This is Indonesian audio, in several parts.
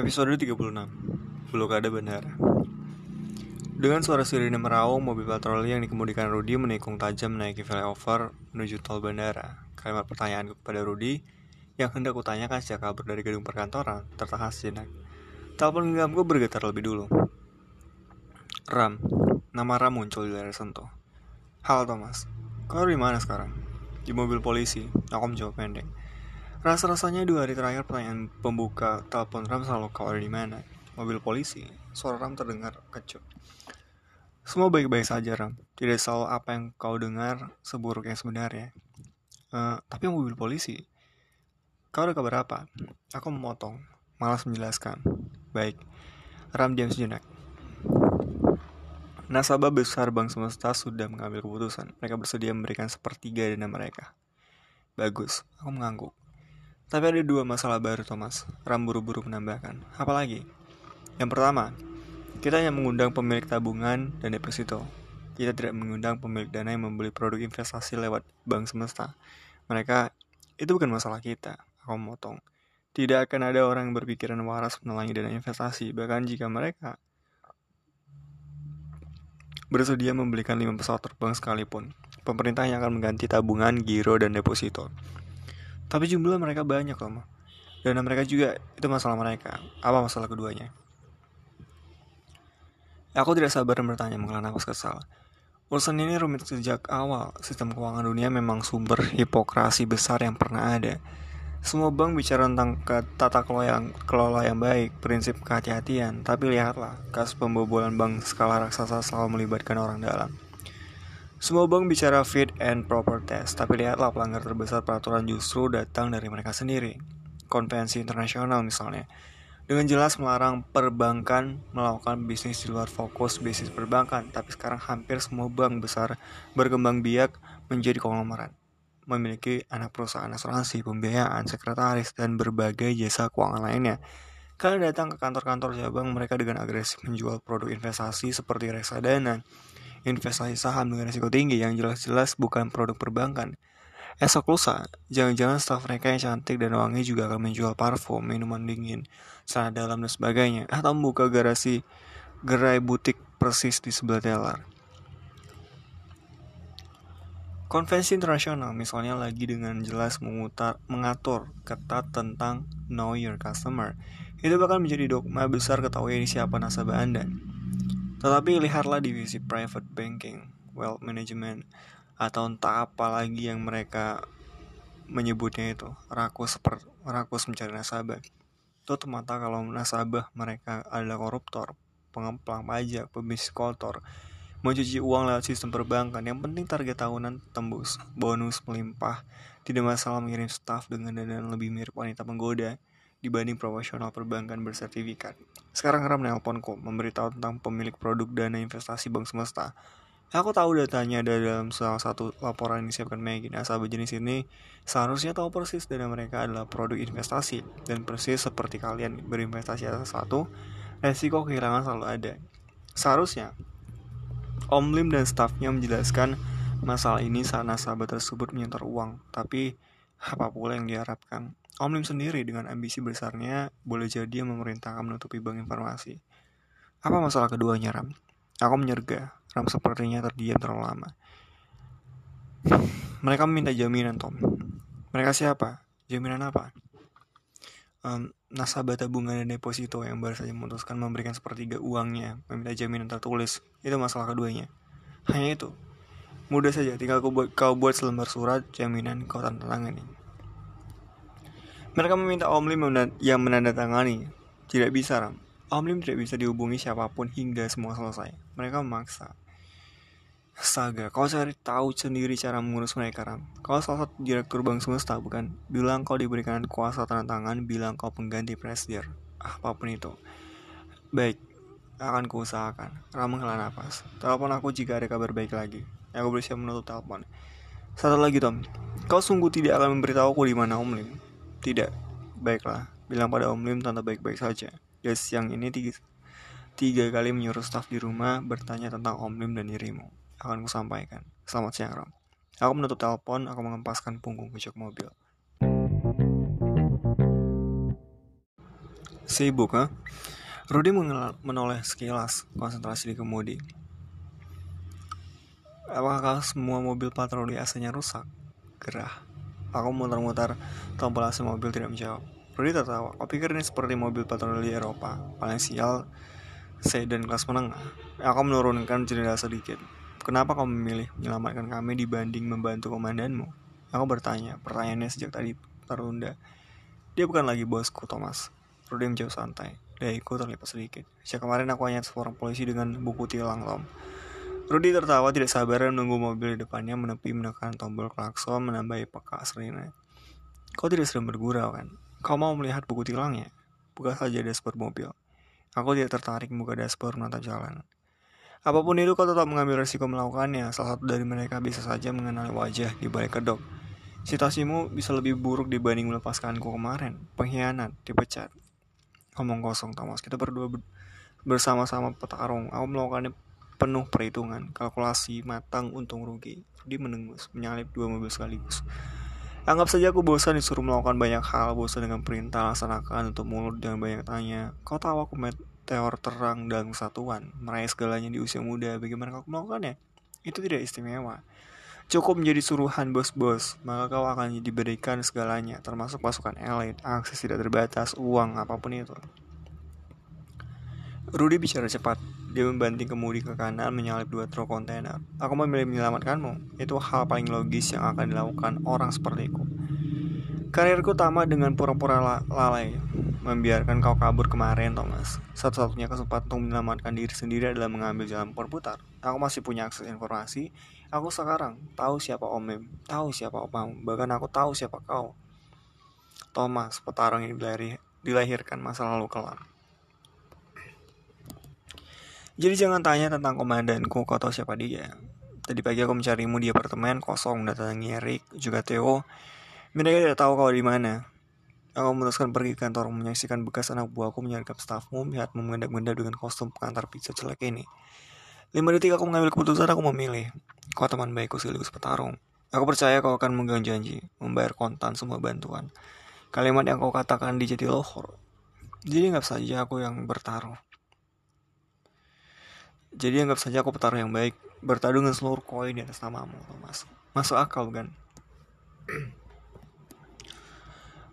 Episode 36 Blokade Bandara Dengan suara sirine meraung, mobil patroli yang dikemudikan Rudi menikung tajam menaiki flyover menuju tol bandara. Kalimat pertanyaanku kepada Rudi yang hendak kutanyakan sejak kabur dari gedung perkantoran tertahan sejenak. Telepon genggamku bergetar lebih dulu. Ram, nama Ram muncul di layar sentuh. Halo Thomas, kau di mana sekarang? Di mobil polisi, aku menjawab pendek. Rasa-rasanya dua hari terakhir pertanyaan pembuka telepon Ram selalu kau ada di mana? Mobil polisi. Suara Ram terdengar kecut. Semua baik-baik saja Ram. Tidak selalu apa yang kau dengar seburuk yang sebenarnya. Uh, tapi mobil polisi. Kau ada kabar apa? Aku memotong. Malas menjelaskan. Baik. Ram diam sejenak. Nasabah besar Bank Semesta sudah mengambil keputusan. Mereka bersedia memberikan sepertiga dana mereka. Bagus, aku mengangguk. Tapi ada dua masalah baru Thomas. Ram buru-buru menambahkan. Apalagi? Yang pertama, kita hanya mengundang pemilik tabungan dan deposito. Kita tidak mengundang pemilik dana yang membeli produk investasi lewat bank semesta. Mereka, itu bukan masalah kita. Aku memotong. Tidak akan ada orang yang berpikiran waras menelangi dana investasi, bahkan jika mereka bersedia membelikan lima pesawat terbang sekalipun. Pemerintah yang akan mengganti tabungan, giro, dan deposito. Tapi jumlah mereka banyak loh. Dan mereka juga itu masalah mereka. Apa masalah keduanya? Aku tidak sabar bertanya menghela nafas kesal. Urusan ini rumit sejak awal. Sistem keuangan dunia memang sumber hipokrasi besar yang pernah ada. Semua bank bicara tentang tata kelola yang, kelola yang baik, prinsip kehati-hatian. Tapi lihatlah, kasus pembobolan bank skala raksasa selalu melibatkan orang dalam. Semua bank bicara fit and proper test, tapi lihatlah pelanggar terbesar peraturan justru datang dari mereka sendiri. Konvensi internasional misalnya, dengan jelas melarang perbankan melakukan bisnis di luar fokus bisnis perbankan, tapi sekarang hampir semua bank besar berkembang biak menjadi konglomerat, memiliki anak perusahaan asuransi, pembiayaan, sekretaris, dan berbagai jasa keuangan lainnya. Kalian datang ke kantor-kantor cabang mereka dengan agresif menjual produk investasi seperti reksadana, investasi saham dengan risiko tinggi yang jelas-jelas bukan produk perbankan. Esok lusa, jangan-jangan staf mereka yang cantik dan wangi juga akan menjual parfum, minuman dingin, celana dalam dan sebagainya, atau membuka garasi gerai butik persis di sebelah teller. Konvensi internasional misalnya lagi dengan jelas memutar, mengatur ketat tentang know your customer. Itu bakal menjadi dogma besar ketahui siapa nasabah Anda. Tetapi lihatlah divisi private banking, wealth management, atau entah apa lagi yang mereka menyebutnya itu rakus per, rakus mencari nasabah. Tutup mata kalau nasabah mereka adalah koruptor, pengemplang pajak, pebisnis kotor, mencuci uang lewat sistem perbankan. Yang penting target tahunan tembus, bonus melimpah, tidak masalah mengirim staff dengan dana lebih mirip wanita penggoda dibanding profesional perbankan bersertifikat. Sekarang Ram nelponku memberitahu tentang pemilik produk dana investasi Bank Semesta. Aku tahu datanya ada dalam salah satu laporan yang disiapkan Maggie. Nasabah jenis ini seharusnya tahu persis dana mereka adalah produk investasi dan persis seperti kalian berinvestasi atas satu, resiko kehilangan selalu ada. Seharusnya Om Lim dan stafnya menjelaskan masalah ini saat nasabah tersebut menyetor uang, tapi apa pula yang diharapkan? Om Lim sendiri dengan ambisi besarnya boleh jadi yang memerintahkan menutupi bank informasi. Apa masalah keduanya, Ram? Aku menyerga. Ram sepertinya terdiam terlalu lama. Mereka meminta jaminan, Tom. Mereka siapa? Jaminan apa? Um, nasabah tabungan dan deposito yang baru saja memutuskan memberikan sepertiga uangnya, meminta jaminan tertulis. Itu masalah keduanya. Hanya itu. Mudah saja, tinggal kau buat, kau buat selembar surat jaminan kau tanda tangan mereka meminta Om Lim yang menandatangani. Tidak bisa, Ram. Om Lim tidak bisa dihubungi siapa pun hingga semua selesai. Mereka memaksa. Astaga, kau cari tahu sendiri cara mengurus mereka, Ram. Kau salah satu direktur bank semesta, bukan? Bilang kau diberikan kuasa tanda tangan, bilang kau pengganti presiden. Apa pun itu. Baik, akan kuusahakan. Ram menghela nafas. Telepon aku jika ada kabar baik lagi. Aku berusaha menutup telepon. Satu lagi, Tom. Kau sungguh tidak akan memberitahu aku di mana Om Lim. Tidak, baiklah, bilang pada Om Lim tante baik-baik saja. Dia siang ini tiga, tiga kali menyuruh staf di rumah bertanya tentang Om Lim dan dirimu. Akan kusampaikan. Selamat siang, Ram. Aku menutup telepon, aku mengempaskan punggung ke jok mobil. Sibuk, ha? Rudy menoleh sekilas, konsentrasi di kemudi. Apakah semua mobil patroli AC-nya rusak? Gerah. Aku muter-muter tombol AC mobil tidak menjawab. Rudy tertawa. Kau pikir ini seperti mobil patroli Eropa? Paling sial, sedan kelas menengah. Aku menurunkan jendela sedikit. Kenapa kau memilih menyelamatkan kami dibanding membantu komandanmu? Aku bertanya, pertanyaannya sejak tadi terunda. Dia bukan lagi bosku, Thomas. Rudy menjawab santai. Dahiku terlipat sedikit. Sejak kemarin aku hanya seorang polisi dengan buku tilang, Tom. Rudy tertawa tidak sabar dan menunggu mobil di depannya menepi menekan tombol klakson menambahi peka serina. Kau tidak sedang bergurau kan? Kau mau melihat buku tilangnya? Buka saja dashboard mobil. Aku tidak tertarik membuka dashboard menata jalan. Apa pun itu kau tetap mengambil resiko melakukannya. Salah satu dari mereka bisa saja mengenali wajah di balik kedok. Situasimu bisa lebih buruk dibanding melepaskanku kemarin. Pengkhianat, dipecat. Ngomong kosong, Thomas. Kita berdua bersama-sama petarung. Aku melakukannya penuh perhitungan, kalkulasi matang untung rugi. Dia menengus, menyalip dua mobil sekaligus. Anggap saja aku bosan disuruh melakukan banyak hal, bosan dengan perintah laksanakan untuk mulut dengan banyak tanya. Kau tahu aku meteor terang dan kesatuan, meraih segalanya di usia muda, bagaimana kau melakukannya? Itu tidak istimewa. Cukup menjadi suruhan bos-bos, maka kau akan diberikan segalanya, termasuk pasukan elit, akses tidak terbatas, uang, apa pun itu. Rudy bicara cepat. Dia membanting kemudi ke kanan menyalip dua truk kontainer. Aku memilih menyelamatkanmu. Itu hal paling logis yang akan dilakukan orang sepertiku. Karirku tamat dengan pura-pura lalai. Membiarkan kau kabur kemarin, Thomas. Satu-satunya kesempatan untuk menyelamatkan diri sendiri adalah mengambil jalan berputar. Aku masih punya akses informasi. Aku sekarang tahu siapa Omem, tahu siapa Opam, bahkan aku tahu siapa kau. Thomas, petarung yang dilahirkan masa lalu kelam. Jadi jangan tanya tentang komandanku, kau tahu siapa dia. Tadi pagi aku mencarimu di apartemen kosong, datangi Erik, juga Theo. Mereka tidak tahu kau di mana. Aku memutuskan pergi ke kantor menyaksikan bekas anak buahku menyergap stafmu, melihat mengendap-endap dengan kostum pengantar pizza jelek ini. Lima detik aku mengambil keputusan, aku memilih. Kau teman baikku sekaligus petarung. Aku percaya kau akan memegang janji, membayar kontan semua bantuan. Kalimat yang kau katakan di Jatiluhur. Jadi nggak saja aku yang bertaruh. Jadi anggap saja aku petarung yang baik, bertadu dengan seluruh koin di atas namamu, Thomas. Masuk akal bukan?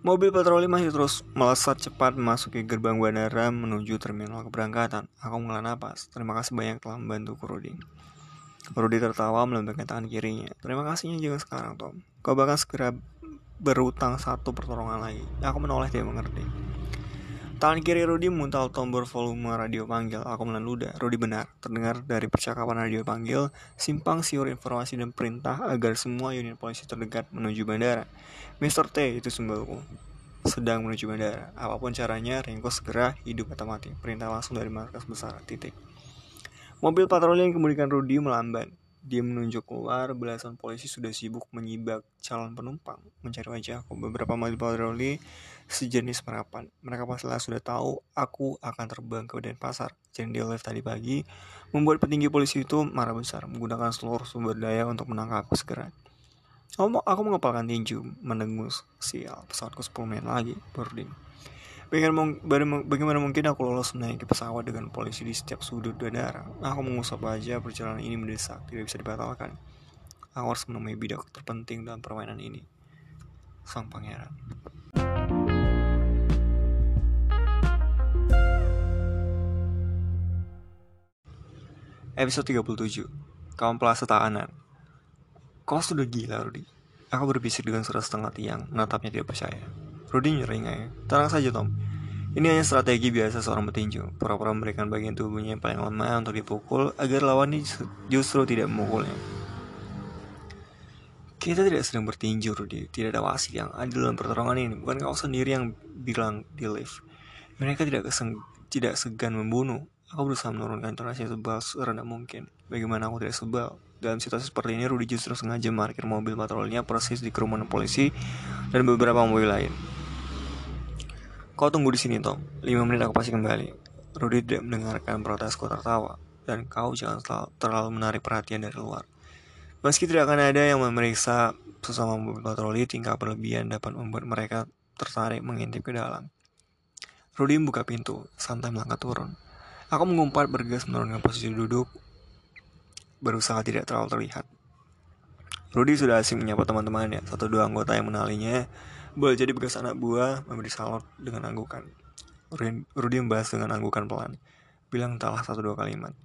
Mobil patroli masih terus melesat cepat memasuki gerbang bandara menuju terminal keberangkatan. Aku menghela napas. Terima kasih banyak telah membantu Rudy. Rudy tertawa melambaikan tangan kirinya. Terima kasihnya juga sekarang, Tom. Kau bahkan segera berutang satu pertolongan lagi. Aku menoleh dia mengerti. Tangan kiri Rudy memuntal tombol volume radio panggil. Aku ludah. Rudy benar. Terdengar dari percakapan radio panggil, simpang siur informasi dan perintah agar semua unit polisi terdekat menuju bandara. Mr. T itu simbolku. Sedang menuju bandara. Apa pun caranya, Ringo segera hidup atau mati. Perintah langsung dari markas besar. Titik. Mobil patroli yang kemudian Rudy melambat. Dia menunjuk keluar, belasan polisi sudah sibuk menyibak calon penumpang, mencari wajahku. Beberapa mobil patroli sejenis merapan. Mereka pastilah sudah tahu aku akan terbang ke Denpasar. Jadi live tadi pagi membuat petinggi polisi itu marah besar, menggunakan seluruh sumber daya untuk menangkapku segera. Aku, aku mengepalkan tinju, mendengus. Sial, pesawatku 10 menit lagi, berding. Bagaimana, mungkin aku lolos menaiki pesawat dengan polisi di setiap sudut bandara? Aku mengusap aja perjalanan ini mendesak, tidak bisa dibatalkan. Aku harus menemui bidak terpenting dalam permainan ini. Sang pangeran. Episode 37 Kaum pelasa tahanan Kau sudah gila, Rudy. Aku berbisik dengan suara setengah tiang, menatapnya tidak percaya. Rudy nyeringai. Tenang saja Tom. Ini hanya strategi biasa seorang petinju. Pura-pura memberikan bagian tubuhnya yang paling lemah untuk dipukul agar lawan justru tidak memukulnya. Kita tidak sedang bertinju, Rudy. Tidak ada wasit yang adil dalam pertarungan ini. Bukan kau sendiri yang bilang di lift. Mereka tidak keseng tidak segan membunuh. Aku berusaha menurunkan intonasi sebal serendah mungkin. Bagaimana aku tidak sebal? Dalam situasi seperti ini, Rudy justru sengaja parkir mobil patrolinya persis di kerumunan polisi dan beberapa mobil lain. Kau tunggu di sini, Tom. Lima menit aku pasti kembali. Rudy tidak mendengarkan protesku tertawa, dan kau jangan terlalu menarik perhatian dari luar. Meski tidak akan ada yang memeriksa sesama mobil patroli, tingkah berlebihan dapat membuat mereka tertarik mengintip ke dalam. Rudy membuka pintu, santai melangkah turun. Aku mengumpat bergegas menurunkan posisi duduk, berusaha tidak terlalu terlihat. Rudy sudah asing menyapa teman-temannya, satu dua anggota yang menalinya, boleh jadi bekas anak buah, memberi salot dengan anggukan. Rudy membahas dengan anggukan pelan, bilang entahlah satu dua kalimat.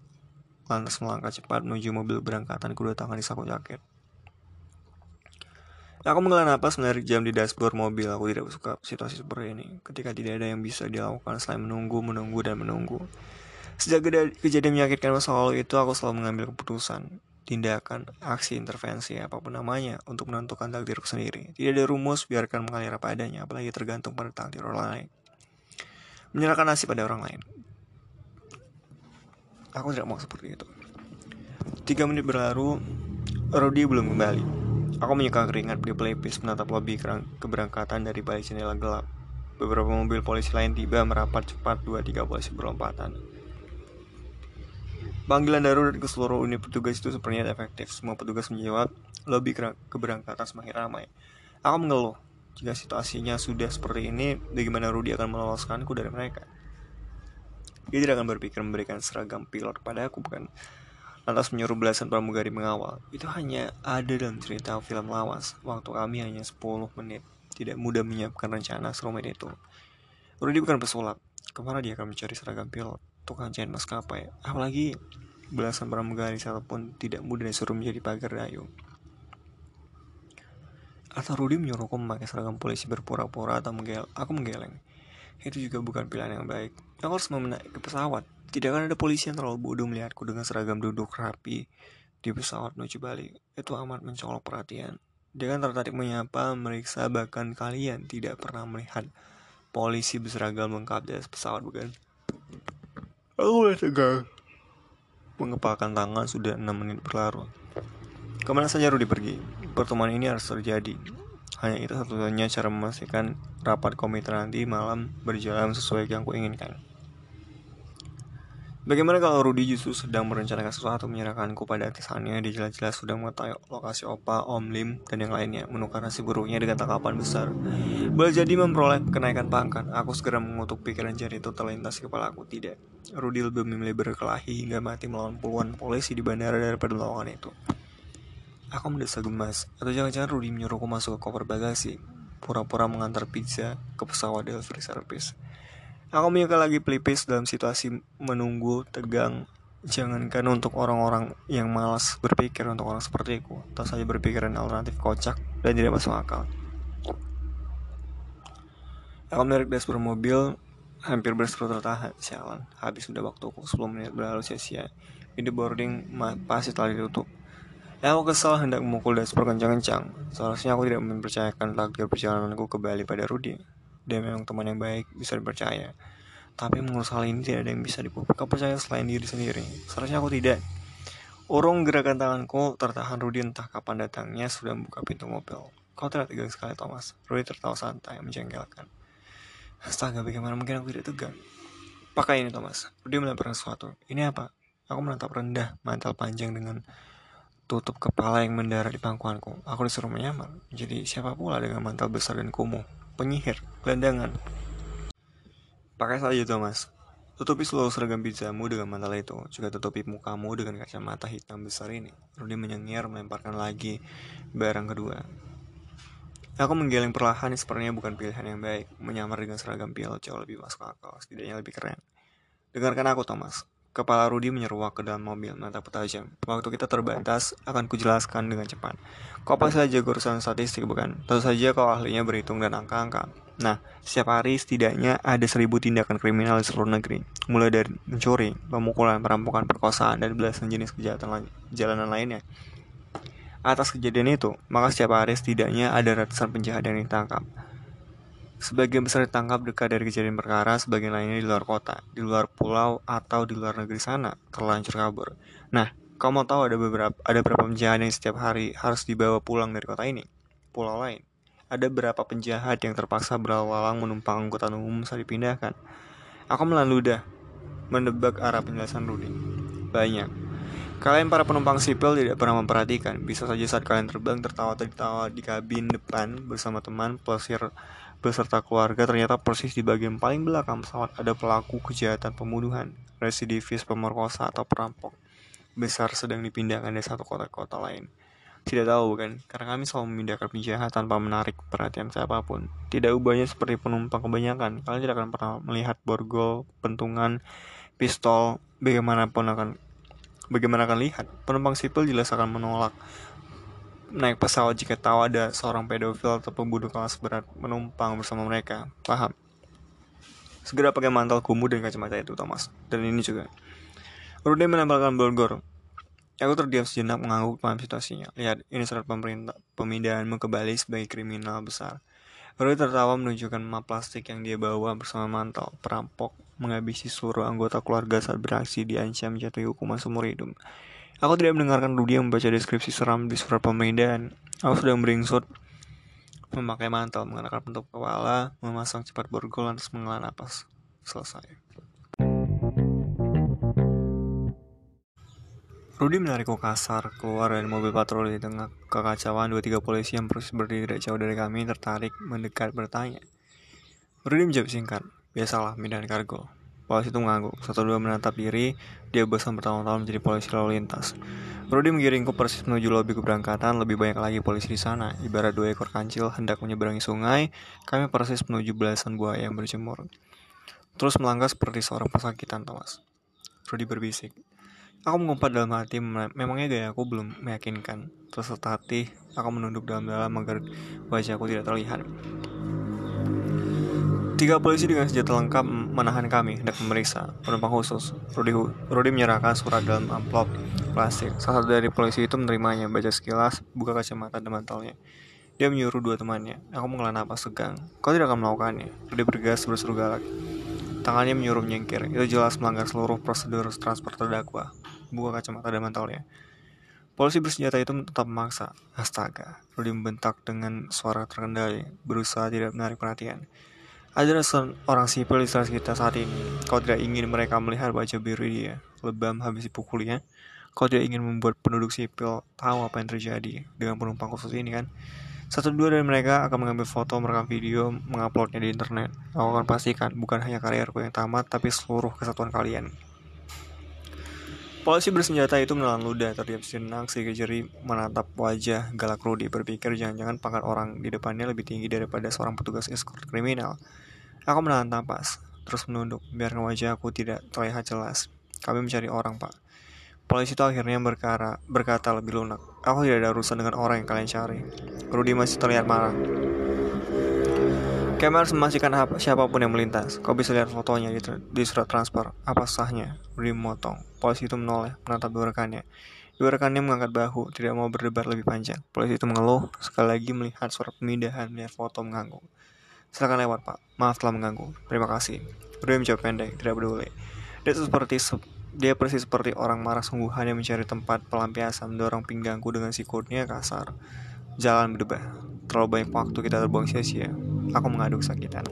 Lantas melangkah cepat menuju mobil berangkatan kedua tangan di saku jaket. Aku menghela napas menarik jam di dashboard mobil. Aku tidak suka situasi seperti ini. Ketika tidak ada yang bisa dilakukan selain menunggu, menunggu, dan menunggu. Sejak kejadian menyakitkan masa lalu itu, aku selalu mengambil keputusan, tindakan, aksi, intervensi, apa pun namanya, untuk menentukan takdirku sendiri. Tidak ada rumus, biarkan mengalir apa adanya, apalagi tergantung pada takdir orang lain. Menyerahkan nasib pada orang lain. Aku tidak mau seperti itu. Tiga menit berlalu, Rodi belum kembali. Aku menyeka keringat pelipis menatap lobi keberangkatan dari balik jendela gelap. Beberapa mobil polisi lain tiba merapat cepat dua tiga polisi berlompatan. Panggilan darurat ke seluruh unit petugas itu sepertinya efektif. Semua petugas menjawab, lobi keberangkatan semakin ramai. Aku mengeluh, jika situasinya sudah seperti ini, bagaimana Rudy akan meloloskanku dari mereka? Dia tidak akan berpikir memberikan seragam pilot kepada aku, bukan? lantas menyuruh belasan pramugari mengawal. Itu hanya ada dalam cerita film lawas, waktu kami hanya 10 menit. Tidak mudah menyiapkan rencana serumit itu. Rudy bukan pesulap, ke mana dia akan mencari seragam pilot, tukang jahit maskapai, apalagi belasan pramugari pun tidak mudah disuruh menjadi pagar dayung. Atau Rudy menyuruhku memakai seragam polisi berpura-pura atau menggel aku menggeleng. Itu juga bukan pilihan yang baik. Aku harus menaik ke pesawat, tidak akan ada polisi yang terlalu bodoh melihatku dengan seragam duduk rapi di pesawat menuju Bali. Itu amat mencolok perhatian. Dia kan tertarik menyapa, meriksa, bahkan kalian tidak pernah melihat polisi berseragam lengkap di pesawat, bukan? Aku tegang. Mengepalkan tangan sudah 6 menit berlalu. Ke mana saja Rudy pergi? Pertemuan ini harus terjadi. Hanya itu satu-satunya cara memastikan rapat komite nanti malam berjalan sesuai yang kuinginkan. Bagaimana kalau Rudy justru sedang merencanakan sesuatu menyerahkanku pada atasannya Dia jelas-jelas sudah mengetahui lokasi Opa, Om Lim, dan yang lainnya. Menukar nasi buruknya dengan tangkapan besar. Boleh jadi memperoleh kenaikan pangkat. Aku segera mengutuk pikiran jari itu terlintas kepala aku. Tidak, Rudy lebih memilih berkelahi hingga mati melawan puluhan polisi di bandara daripada melawan itu. Aku mendesa gemas. Atau jangan-jangan Rudy menyuruhku masuk ke koper bagasi. Pura-pura mengantar pizza ke pesawat delivery service Aku menyuka lagi pelipis dalam situasi menunggu, tegang. Jangankan untuk orang-orang yang malas berpikir untuk orang seperti aku, tak saja berpikiran alternatif kocak dan tidak masuk akal. Aku menarik dashboard mobil, hampir berseru tertahan. Sialan, habis sudah waktuku 10 menit berlalu sia-sia. Pintu boarding pasti telah ditutup. Aku kesal hendak memukul dashboard kencang-kencang. Seharusnya aku tidak mempercayakan takdir perjalananku ke Bali pada Rudy dia memang teman yang baik bisa dipercaya tapi mengurus hal ini tidak ada yang bisa dipercaya selain diri sendiri seharusnya aku tidak Urung gerakan tanganku tertahan Rudy entah kapan datangnya sudah membuka pintu mobil. Kau tidak tegang sekali Thomas. Rudy tertawa santai menjengkelkan. Astaga bagaimana mungkin aku tidak tegang. Pakai ini Thomas. Rudy melemparkan sesuatu. Ini apa? Aku menatap rendah mantel panjang dengan tutup kepala yang mendarat di pangkuanku. Aku disuruh menyamar. Jadi siapa pula dengan mantel besar dan kumuh? Penyihir, gelandangan. Pakai saja Thomas. Tutupi seluruh seragam pizzamu dengan mantel itu. Juga tutupi mukamu dengan kacamata hitam besar ini. Rudy menyengir melemparkan lagi barang kedua. Aku menggeleng perlahan sepertinya bukan pilihan yang baik. Menyamar dengan seragam pilot jauh lebih masuk akal. Setidaknya lebih keren. Dengarkan aku Thomas. Kepala Rudy menyeruak ke dalam mobil, mata tajam. Waktu kita terbatas, akan kujelaskan dengan cepat. Kau pasti saja urusan statistik, bukan? Tentu saja kau ahlinya berhitung dan angka-angka. Nah, setiap hari setidaknya ada seribu tindakan kriminal di seluruh negeri. Mulai dari mencuri, pemukulan, perampokan, perkosaan, dan belasan jenis kejahatan jalanan lainnya. Atas kejadian itu, maka setiap hari setidaknya ada ratusan penjahat yang ditangkap. Sebagian besar ditangkap dekat dari kejadian perkara, sebagian lainnya di luar kota, di luar pulau, atau di luar negeri sana, terlanjur kabur. Nah, kau mau tahu ada beberapa ada berapa penjahat yang setiap hari harus dibawa pulang dari kota ini? Pulau lain. Ada berapa penjahat yang terpaksa berlalang menumpang angkutan umum saat dipindahkan? Aku melalui dah, mendebak arah penjelasan Rudy. Banyak. Kalian para penumpang sipil tidak pernah memperhatikan. Bisa saja saat kalian terbang tertawa-tertawa di kabin depan bersama teman, pelesir beserta keluarga ternyata persis di bagian paling belakang pesawat ada pelaku kejahatan pembunuhan, residivis pemerkosa atau perampok besar sedang dipindahkan dari satu kota ke kota lain. Tidak tahu bukan, karena kami selalu memindahkan penjahat tanpa menarik perhatian siapa pun. Tidak ubahnya seperti penumpang kebanyakan, kalian tidak akan pernah melihat borgol, pentungan, pistol, bagaimanapun akan bagaimana akan lihat. Penumpang sipil jelas akan menolak naik pesawat jika tahu ada seorang pedofil atau pembunuh kelas berat menumpang bersama mereka. Paham? Segera pakai mantel kumuh dan kacamata itu, Thomas. Dan ini juga. Rudy menempelkan Bolgor. Aku terdiam sejenak mengangguk paham situasinya. Lihat, ini surat pemerintah pemindahanmu ke Bali sebagai kriminal besar. Rudy tertawa menunjukkan map plastik yang dia bawa bersama mantel. Perampok menghabisi seluruh anggota keluarga saat beraksi diancam jatuhi hukuman seumur hidup. Aku tidak mendengarkan Rudy yang membaca deskripsi seram di surat pemindahan. Aku sedang beringsut memakai mantel, mengenakan penutup kepala, memasang cepat borgol, lantas menghela napas. Selesai. Rudy menarikku kasar keluar dari mobil patroli di tengah kekacauan dua tiga polisi yang persis berdiri tidak jauh dari kami tertarik mendekat bertanya. Rudy menjawab singkat, biasalah mindahin kargo. Polisi itu mengangguk. Satu dua menatap diri, dia bosan bertahun-tahun menjadi polisi lalu lintas. Rudy menggiringku persis menuju lobi keberangkatan, lebih banyak lagi polisi di sana. Ibarat dua ekor kancil hendak menyeberangi sungai, kami persis menuju belasan buaya yang berjemur. Terus melangkah seperti seorang pesakitan, Thomas. Rudy berbisik. Aku mengumpat dalam hati, memangnya gaya aku belum meyakinkan. Terus hati, aku menunduk dalam-dalam agar wajahku tidak terlihat. Tiga polisi dengan senjata lengkap menahan kami hendak memeriksa penumpang khusus. Rudy, Rudy menyerahkan surat dalam amplop plastik. Salah satu dari polisi itu menerimanya, baca sekilas, buka kacamata dan mantelnya. Dia menyuruh dua temannya. Aku menghela napas tegang. Kau tidak akan melakukannya. Rudy bergegas berseru galak. Tangannya menyuruh menyingkir. Itu jelas melanggar seluruh prosedur transport terdakwa. Buka kacamata dan mantelnya. Polisi bersenjata itu tetap memaksa. Astaga, Rudy membentak dengan suara terkendali, berusaha tidak menarik perhatian. Ada orang sipil di sekitar kita saat ini. Kau tidak ingin mereka melihat wajah biru dia, lebam habis dipukulnya. Kau tidak ingin membuat penduduk sipil tahu apa yang terjadi dengan penumpang khusus ini kan? Satu dua dari mereka akan mengambil foto, merekam video, menguploadnya di internet. Aku akan pastikan bukan hanya karirku yang tamat, tapi seluruh kesatuan kalian. Polisi bersenjata itu menelan ludah, terdiam sejenak sehingga jeri menatap wajah galak Rudy berpikir jangan-jangan pangkat orang di depannya lebih tinggi daripada seorang petugas escort kriminal. Aku menahan napas, terus menunduk, biarkan wajah aku tidak terlihat jelas. Kami mencari orang, Pak. Polisi itu akhirnya berkara, berkata lebih lunak. Aku tidak ada urusan dengan orang yang kalian cari. Rudy masih terlihat marah. Kami harus memastikan apa, siapa pun yang melintas. Kau bisa lihat fotonya di, di surat transfer. Apa sahnya? Rudy memotong. Polisi itu menoleh, menatap dua rekannya. Dua rekannya mengangkat bahu, tidak mau berdebat lebih panjang. Polisi itu mengeluh, sekali lagi melihat surat pemindahan, melihat foto mengangguk. Silakan lewat, Pak. Maaf telah mengganggu. Terima kasih. Rudy menjawab pendek, tidak peduli. Dia seperti dia persis seperti orang marah sungguhan yang mencari tempat pelampiasan mendorong pinggangku dengan sikutnya kasar. Jalan berdebah. Terlalu banyak waktu kita terbuang sia-sia. Aku mengaduk kesakitan.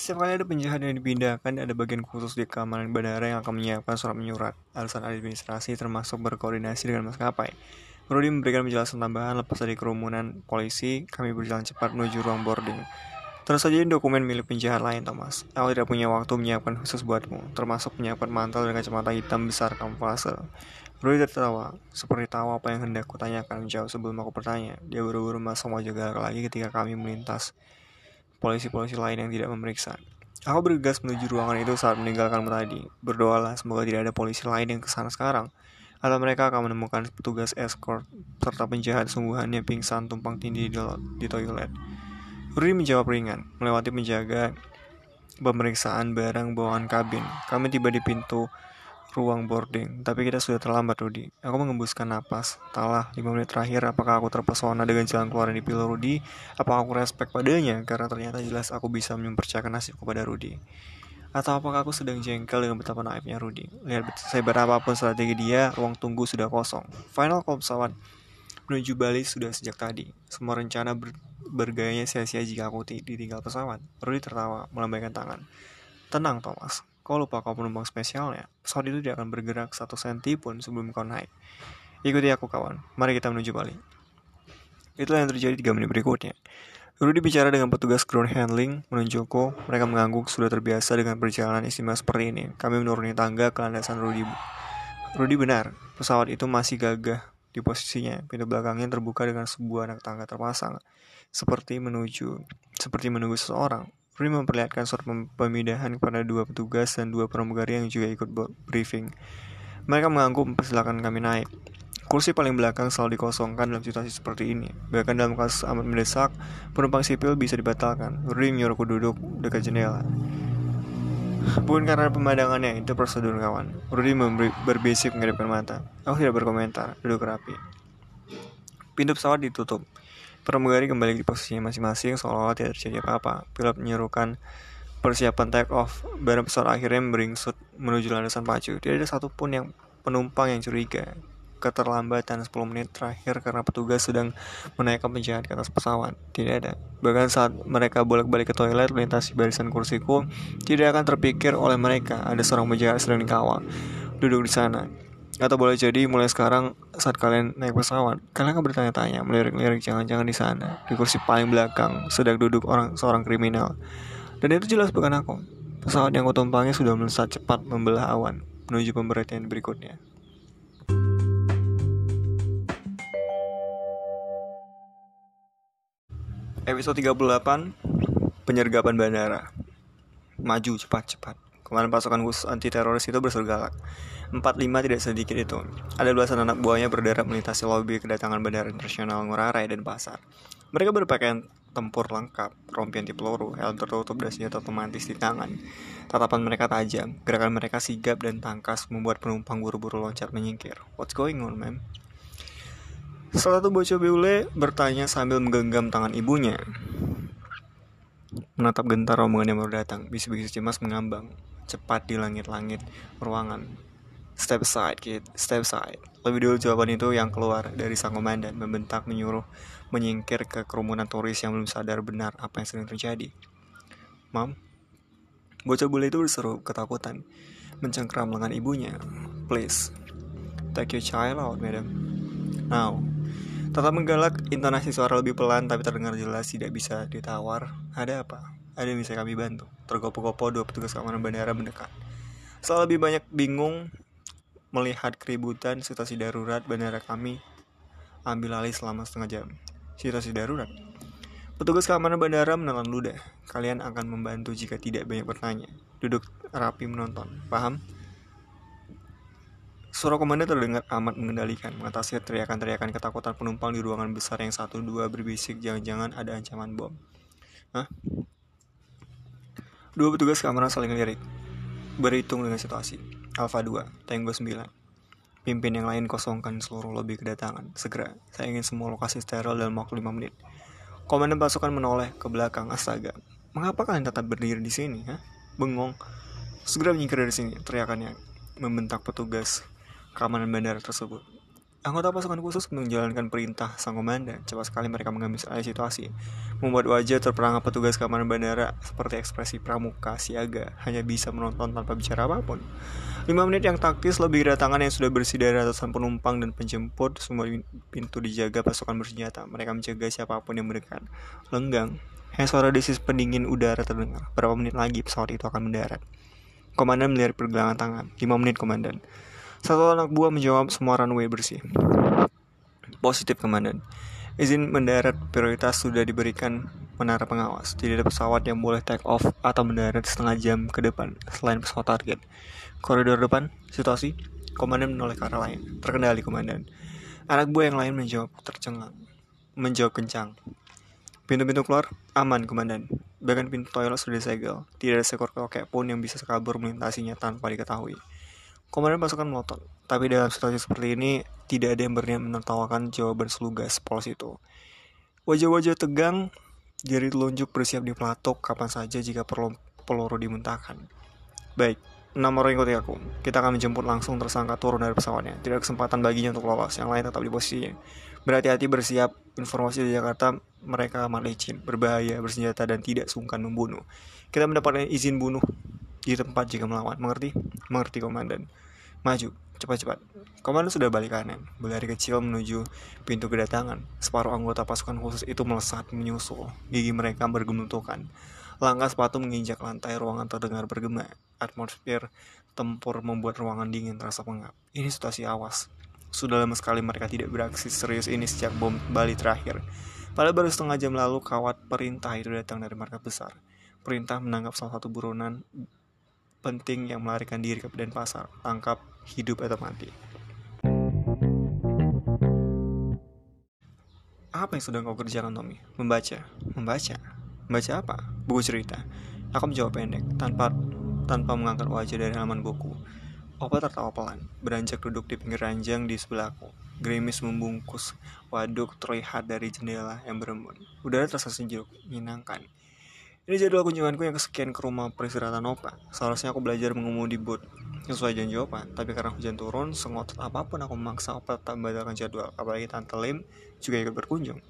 Setiap kali ada penjahat yang dipindahkan, ada bagian khusus di keamanan bandara yang akan menyiapkan surat menyurat, alasan administrasi termasuk berkoordinasi dengan maskapai. Rudy memberikan penjelasan tambahan lepas dari kerumunan polisi, kami berjalan cepat menuju ruang boarding. Terus saja dokumen milik penjahat lain, Thomas. Aku tidak punya waktu menyiapkan khusus buatmu, termasuk menyiapkan mantel dan kacamata hitam besar kamuflase. Rudy tertawa, seperti tahu apa yang hendak kutanyakan jauh sebelum aku bertanya. Dia buru-buru masuk wajah galak lagi ketika kami melintas polisi-polisi lain yang tidak memeriksa. Aku bergegas menuju ruangan itu saat meninggalkanmu tadi. Berdoalah semoga tidak ada polisi lain yang ke sana sekarang atau mereka akan menemukan petugas escort serta penjahat sungguhannya pingsan tumpang tindih di, di toilet. Rudy menjawab ringan, melewati penjaga pemeriksaan barang bawaan kabin. Kami tiba di pintu ruang boarding, tapi kita sudah terlambat, Rudy. Aku mengembuskan napas. Talah, 5 menit terakhir, apakah aku terpesona dengan jalan keluar yang dipilih Rudy? Apakah aku respect padanya? Karena ternyata jelas aku bisa mempercayakan nasib kepada Rudy. Atau apakah aku sedang jengkel dengan betapa naifnya Rudy? Lihat sehebat apa pun strategi dia, ruang tunggu sudah kosong. Final call pesawat menuju Bali sudah sejak tadi. Semua rencana ber bergayanya sia-sia jika aku ditinggal pesawat. Rudy tertawa, melambaikan tangan. Tenang, Thomas. Kau lupa kau penumpang spesialnya. Pesawat itu tidak akan bergerak satu senti pun sebelum kau naik. Ikuti aku, kawan. Mari kita menuju Bali. Itulah yang terjadi 3 menit berikutnya. Rudy bicara dengan petugas ground handling, menunjukku mereka mengangguk sudah terbiasa dengan perjalanan istimewa seperti ini. Kami menuruni tangga ke landasan Rudy. Rudy benar, pesawat itu masih gagah di posisinya. Pintu belakangnya terbuka dengan sebuah anak tangga terpasang, seperti menuju, seperti menunggu seseorang. Rudy memperlihatkan surat pemindahan kepada dua petugas dan dua pramugari yang juga ikut briefing. Mereka mengangguk mempersilahkan kami naik. Kursi paling belakang selalu dikosongkan dalam situasi seperti ini. Bahkan dalam kasus amat mendesak, penumpang sipil bisa dibatalkan. Rudy menyuruhku duduk dekat jendela. Bukan karena pemandangannya, itu prosedur kawan. Rudy berbisik menghadapkan mata. Aku tidak berkomentar, duduk rapi. Pintu pesawat ditutup. Pramugari kembali di posisinya masing-masing seolah-olah tidak terjadi apa-apa. Pilot menyerukan persiapan take off. Barang pesawat akhirnya beringsut menuju landasan pacu. Tidak ada satupun yang penumpang yang curiga keterlambatan 10 menit terakhir karena petugas sedang menaikkan penjahat ke atas pesawat. Tidak ada. Bahkan saat mereka bolak-balik ke toilet melintasi barisan kursiku, tidak akan terpikir oleh mereka ada seorang penjahat sedang dikawal. Duduk di sana. Atau boleh jadi mulai sekarang saat kalian naik pesawat, kalian akan bertanya-tanya, melirik-lirik jangan-jangan di sana, di kursi paling belakang, sedang duduk orang seorang kriminal. Dan itu jelas bukan aku. Pesawat yang kutumpangi sudah melesat cepat membelah awan menuju pemberhentian berikutnya. Episode 38 Penyergapan bandara Maju cepat-cepat Kemarin pasukan khusus anti teroris itu bersergalak 45 tidak sedikit itu Ada belasan anak buahnya berderak melintasi lobi kedatangan bandara internasional Ngurah Rai dan Pasar Mereka berpakaian tempur lengkap, rompi anti peluru, helm tertutup dan senjata otomatis di tangan. Tatapan mereka tajam, gerakan mereka sigap dan tangkas membuat penumpang buru-buru loncat menyingkir. What's going on, ma'am? Salah satu bocah bule bertanya sambil menggenggam tangan ibunya. Menatap gentar rombongan yang baru datang, bisik-bisik cemas mengambang cepat di langit-langit ruangan. Step aside, kid. Step aside. Lebih dulu jawaban itu yang keluar dari sang komandan, membentak menyuruh menyingkir ke kerumunan turis yang belum sadar benar apa yang sedang terjadi. Mam, bocah bule itu berseru ketakutan, mencengkram lengan ibunya. Please, take your child out, madam. Now, Tetap menggalak, intonasi suara lebih pelan tapi terdengar jelas tidak bisa ditawar. Ada apa? Ada yang bisa kami bantu. Tergopo-gopo dua petugas keamanan bandara mendekat. Setelah lebih banyak bingung melihat keributan situasi darurat bandara kami ambil alih selama setengah jam. Situasi darurat. Petugas keamanan bandara menelan ludah. Kalian akan membantu jika tidak banyak bertanya. Duduk rapi menonton. Paham? Suara komandan terdengar amat mengendalikan, mengatasi teriakan-teriakan ketakutan penumpang di ruangan besar yang satu dua berbisik jangan-jangan ada ancaman bom. Hah? Dua petugas keamanan saling lirik, berhitung dengan situasi. Alpha 2, Tango 9. Pimpin yang lain kosongkan seluruh lobi kedatangan. Segera, saya ingin semua lokasi steril dalam waktu 5 menit. Komandan pasukan menoleh ke belakang astaga. Mengapa kalian tetap berdiri di sini? Hah? Bengong. Segera menyingkir dari sini, teriakannya membentak petugas keamanan bandara tersebut. Anggota pasukan khusus menjalankan perintah sang komandan. Cepat sekali mereka mengambil alih situasi. Membuat wajah terperangkap petugas keamanan bandara seperti ekspresi pramuka siaga hanya bisa menonton tanpa bicara apa pun. 5 menit yang taktis lebih kedatangan yang sudah bersih dari ratusan penumpang dan penjemput. Semua pintu dijaga pasukan bersenjata. Mereka menjaga siapa pun yang mendekat. Lenggang. Hanya suara desis pendingin udara terdengar. Berapa menit lagi pesawat itu akan mendarat. Komandan melihat pergelangan tangan. 5 menit, komandan. Satu anak buah menjawab semua runway bersih. Positif komandan. Izin mendarat prioritas sudah diberikan menara pengawas. Tidak ada pesawat yang boleh take off atau mendarat setengah jam ke depan selain pesawat target. Koridor depan, situasi, komandan menoleh ke arah lain. Terkendali komandan. Anak buah yang lain menjawab tercengang. Menjawab kencang. Pintu-pintu keluar aman, komandan. Bahkan pintu toilet sudah disegel. Tidak ada seekor kokek pun yang bisa kabur melintasinya tanpa diketahui. Komandan pasukan melotot, tapi dalam situasi seperti ini tidak ada yang berniat menertawakan jawaban selugas polos itu. Wajah-wajah tegang, jari telunjuk bersiap di pelatuk kapan saja jika perlu peluru dimuntahkan. Baik, enam orang ikuti aku. Kita akan menjemput langsung tersangka turun dari pesawatnya. Tidak kesempatan baginya untuk lolos, yang lain tetap di posisinya. Berhati-hati bersiap, informasi di Jakarta mereka amat licin, berbahaya, bersenjata, dan tidak sungkan membunuh. Kita mendapatkan izin bunuh di tempat jika melawan. Mengerti? Mengerti, Komandan. Maju. Cepat-cepat. Komandan sudah balik kanan, berlari kecil menuju pintu kedatangan. Separuh anggota pasukan khusus itu melesat menyusul. Gigi mereka bergemutukan. Langkah sepatu menginjak lantai ruangan terdengar bergema. Atmosfer tempur membuat ruangan dingin terasa pengap. Ini situasi awas. Sudah lama sekali mereka tidak beraksi serius ini sejak bom Bali terakhir. Pada baru setengah jam lalu, kawat perintah itu datang dari markas besar. Perintah menangkap salah satu buronan penting yang melarikan diri ke Denpasar. Tangkap hidup atau mati. Apa yang sedang kau kerjakan, Tommy? Membaca. Membaca? Membaca apa? Buku cerita. Aku menjawab pendek, tanpa tanpa mengangkat wajah dari halaman buku. Opa tertawa pelan, beranjak duduk di pinggir ranjang di sebelahku. Gerimis membungkus waduk terlihat dari jendela yang berembun. Udara terasa sejuk, menyenangkan. Ini jadwal kunjunganku yang kesekian ke rumah peristirahatan Opa. Seharusnya aku belajar mengemudi boot sesuai janji Opa, tapi karena hujan turun, sengotot apa pun aku memaksa Opa tetap membatalkan jadwal, apalagi Tante Lim juga ikut berkunjung.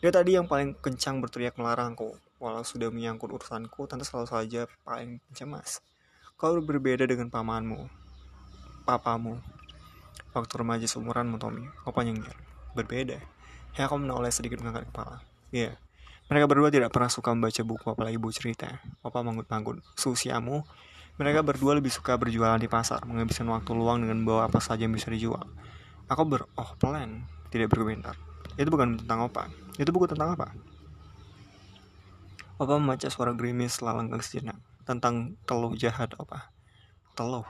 Dia tadi yang paling kencang berteriak melarangku, walau sudah menyangkut urusanku, Tante selalu saja paling cemas. Kau berbeda dengan pamanmu, papamu. Waktu remaja seumuranmu, Tommy, Opa nyengir. Berbeda. Ya, aku menoleh sedikit mengangkat kepala. Iya, yeah. Mereka berdua tidak pernah suka membaca buku apalagi buku cerita. Opa manggut-manggut. Seusiamu, mereka berdua lebih suka berjualan di pasar, menghabiskan waktu luang dengan membawa apa saja yang bisa dijual. Aku ber oh plan, tidak berkomentar. Itu bukan tentang apa. Itu buku tentang apa? Opa membaca suara gerimis lalanggang sejenak. Tentang teluh jahat, Opa. Teluh.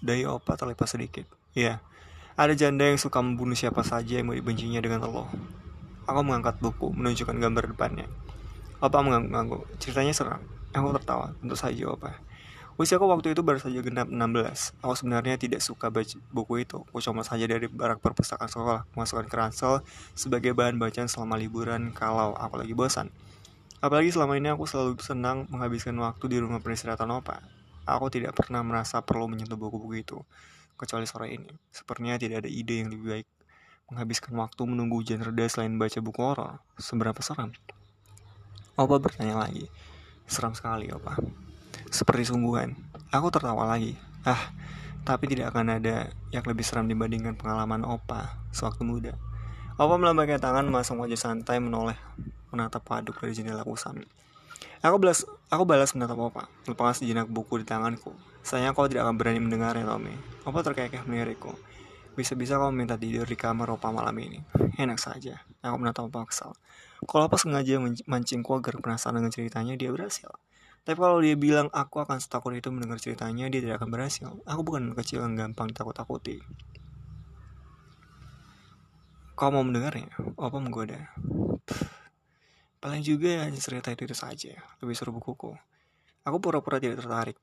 Dari Opa terlepas sedikit. Ya, ada janda yang suka membunuh siapa saja yang mau dibencinya dengan teluh. Aku mengangkat buku, menunjukkan gambar depannya. Opa mengangguk-angguk. Ceritanya seram. Aku tertawa. Tentu saja, Opa. Usiaku waktu itu baru saja genap 16. Aku sebenarnya tidak suka baca buku itu. Aku cuma saja dari barak perpustakaan sekolah, masukkan ke ransel sebagai bahan bacaan selama liburan kalau aku lagi bosan. Apalagi selama ini aku selalu senang menghabiskan waktu di rumah peristirahatan Opa. Aku tidak pernah merasa perlu menyentuh buku-buku itu, kecuali sore ini. Sepertinya tidak ada ide yang lebih baik menghabiskan waktu menunggu hujan reda selain baca buku horor. Seberapa seram? Opa bertanya lagi. Seram sekali, Opa seperti sungguhan. Aku tertawa lagi. Ah, tapi tidak akan ada yang lebih seram dibandingkan pengalaman Opa sewaktu muda. Opa melambaikan tangan masang wajah santai menoleh menatap waduk dari jendela kusam. Aku balas, aku balas menatap Opa, lepas sejenak buku di tanganku. Sayang kau tidak akan berani mendengarnya, Tommy. Opa terkekeh melirikku. Bisa-bisa kau minta tidur di kamar Opa malam ini. Enak saja. Aku menatap Opa kesal. Kalau Opa sengaja mancingku agar penasaran dengan ceritanya, dia berhasil. Tapi kalau dia bilang aku akan setakut itu mendengar ceritanya, dia tidak akan berhasil. Aku bukan kecil yang gampang takut-takuti. Kau mau mendengarnya? Apa menggoda? Paling juga hanya cerita itu, itu saja. Lebih seru bukuku. Aku pura-pura tidak tertarik.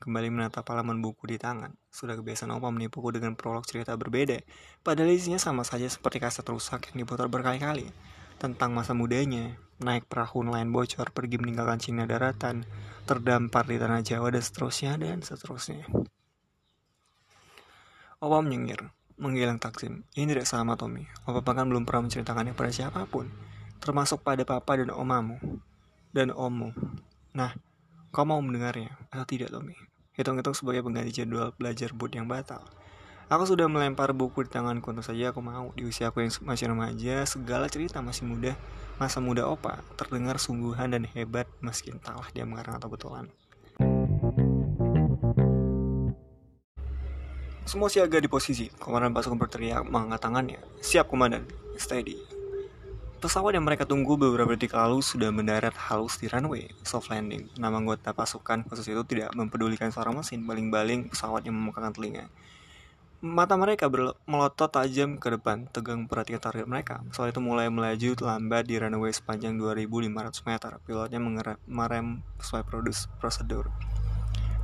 Kembali menatap halaman buku di tangan. Sudah kebiasaan Opa menipuku dengan prolog cerita berbeda. Padahal isinya sama saja seperti kaset rusak yang diputar berkali-kali. Tentang masa mudanya, naik perahu nelayan bocor, pergi meninggalkan Cina daratan, terdampar di tanah Jawa, dan seterusnya, dan seterusnya. Opa menyengir, menggilang Taksim. Ini tidak sama, Tommy. Opa bahkan belum pernah menceritakannya pada siapa pun, termasuk pada papa dan omamu, dan ommu. Nah, kau mau mendengarnya, atau tidak, Tommy? Hitung-hitung sebagai pengganti jadwal belajar boot yang batal. Aku sudah melempar buku di tanganku, tentu saja aku mau. Di usia aku yang masih remaja, segala cerita masih muda, masa muda opa, terdengar sungguhan dan hebat meski entahlah dia mengarang atau betulan. Semua siaga di posisi, komandan pasukan berteriak mengangkat tangannya. Siap komandan, steady. Pesawat yang mereka tunggu beberapa detik lalu sudah mendarat halus di runway, soft landing. Nama anggota pasukan khusus itu tidak mempedulikan suara mesin, baling-baling pesawat yang memekakan telinga. Mata mereka melotot tajam ke depan, tegang perhatikan target mereka. Soal itu mulai melaju lambat di runway sepanjang 2.500 meter. Pilotnya merem sesuai prosedur.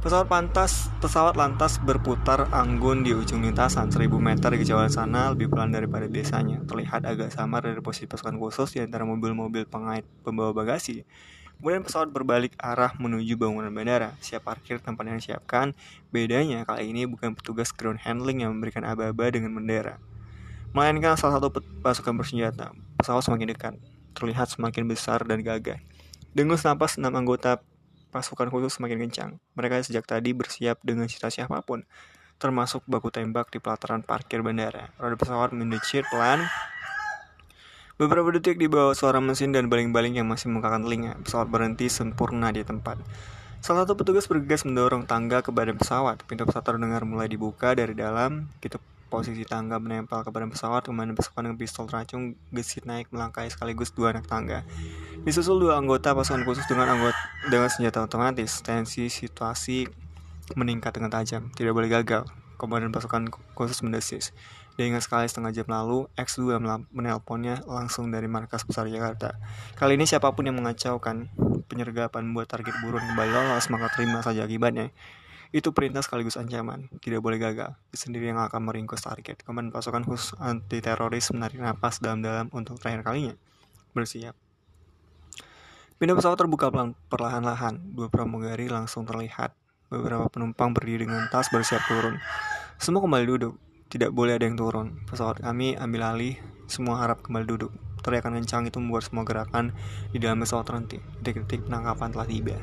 Pesawat pantas, pesawat lantas berputar anggun di ujung lintasan 1000 meter di kejauhan sana lebih pelan daripada biasanya. Terlihat agak samar dari posisi pasukan khusus di antara mobil-mobil pengait pembawa bagasi. Kemudian pesawat berbalik arah menuju bangunan bandara. Siap parkir tempat yang disiapkan. Bedanya kali ini bukan petugas ground handling yang memberikan aba-aba dengan bendera. Melainkan salah satu pasukan bersenjata. Pesawat semakin dekat. Terlihat semakin besar dan gagah. Dengus napas enam anggota pasukan khusus semakin kencang. Mereka sejak tadi bersiap dengan cita siapa pun. termasuk baku tembak di pelataran parkir bandara. Roda pesawat mendecir pelan. Beberapa detik di bawah suara mesin dan baling-baling yang masih membukakan telinga, pesawat berhenti sempurna di tempat. Salah satu petugas bergegas mendorong tangga ke badan pesawat. Pintu pesawat terdengar mulai dibuka dari dalam. Gitu posisi tangga menempel ke badan pesawat, kemudian pasukan dengan pistol racun gesit naik melangkai sekaligus dua anak tangga. Disusul dua anggota pasukan khusus dengan anggota dengan senjata otomatis. Tensi situasi meningkat dengan tajam, tidak boleh gagal. Komandan pasukan khusus mendesis. Dia ingat sekali setengah jam lalu, X2 menelponnya langsung dari markas besar Jakarta. Kali ini siapa pun yang mengacaukan penyergapan buat target buruan kembali lolos, maka terima saja akibatnya. Itu perintah sekaligus ancaman, tidak boleh gagal. Dia sendiri yang akan meringkus target. Komandan pasukan khusus anti teroris menarik napas dalam-dalam untuk terakhir kalinya. Bersiap. Pintu pesawat terbuka perlahan-lahan. Dua pramugari langsung terlihat. Beberapa penumpang berdiri dengan tas bersiap turun. Semua kembali duduk. Tidak boleh ada yang turun. Pesawat kami ambil alih, semua harap kembali duduk. Teriakan kencang itu membuat semua gerakan di dalam pesawat terhenti. Detik-detik penangkapan telah tiba.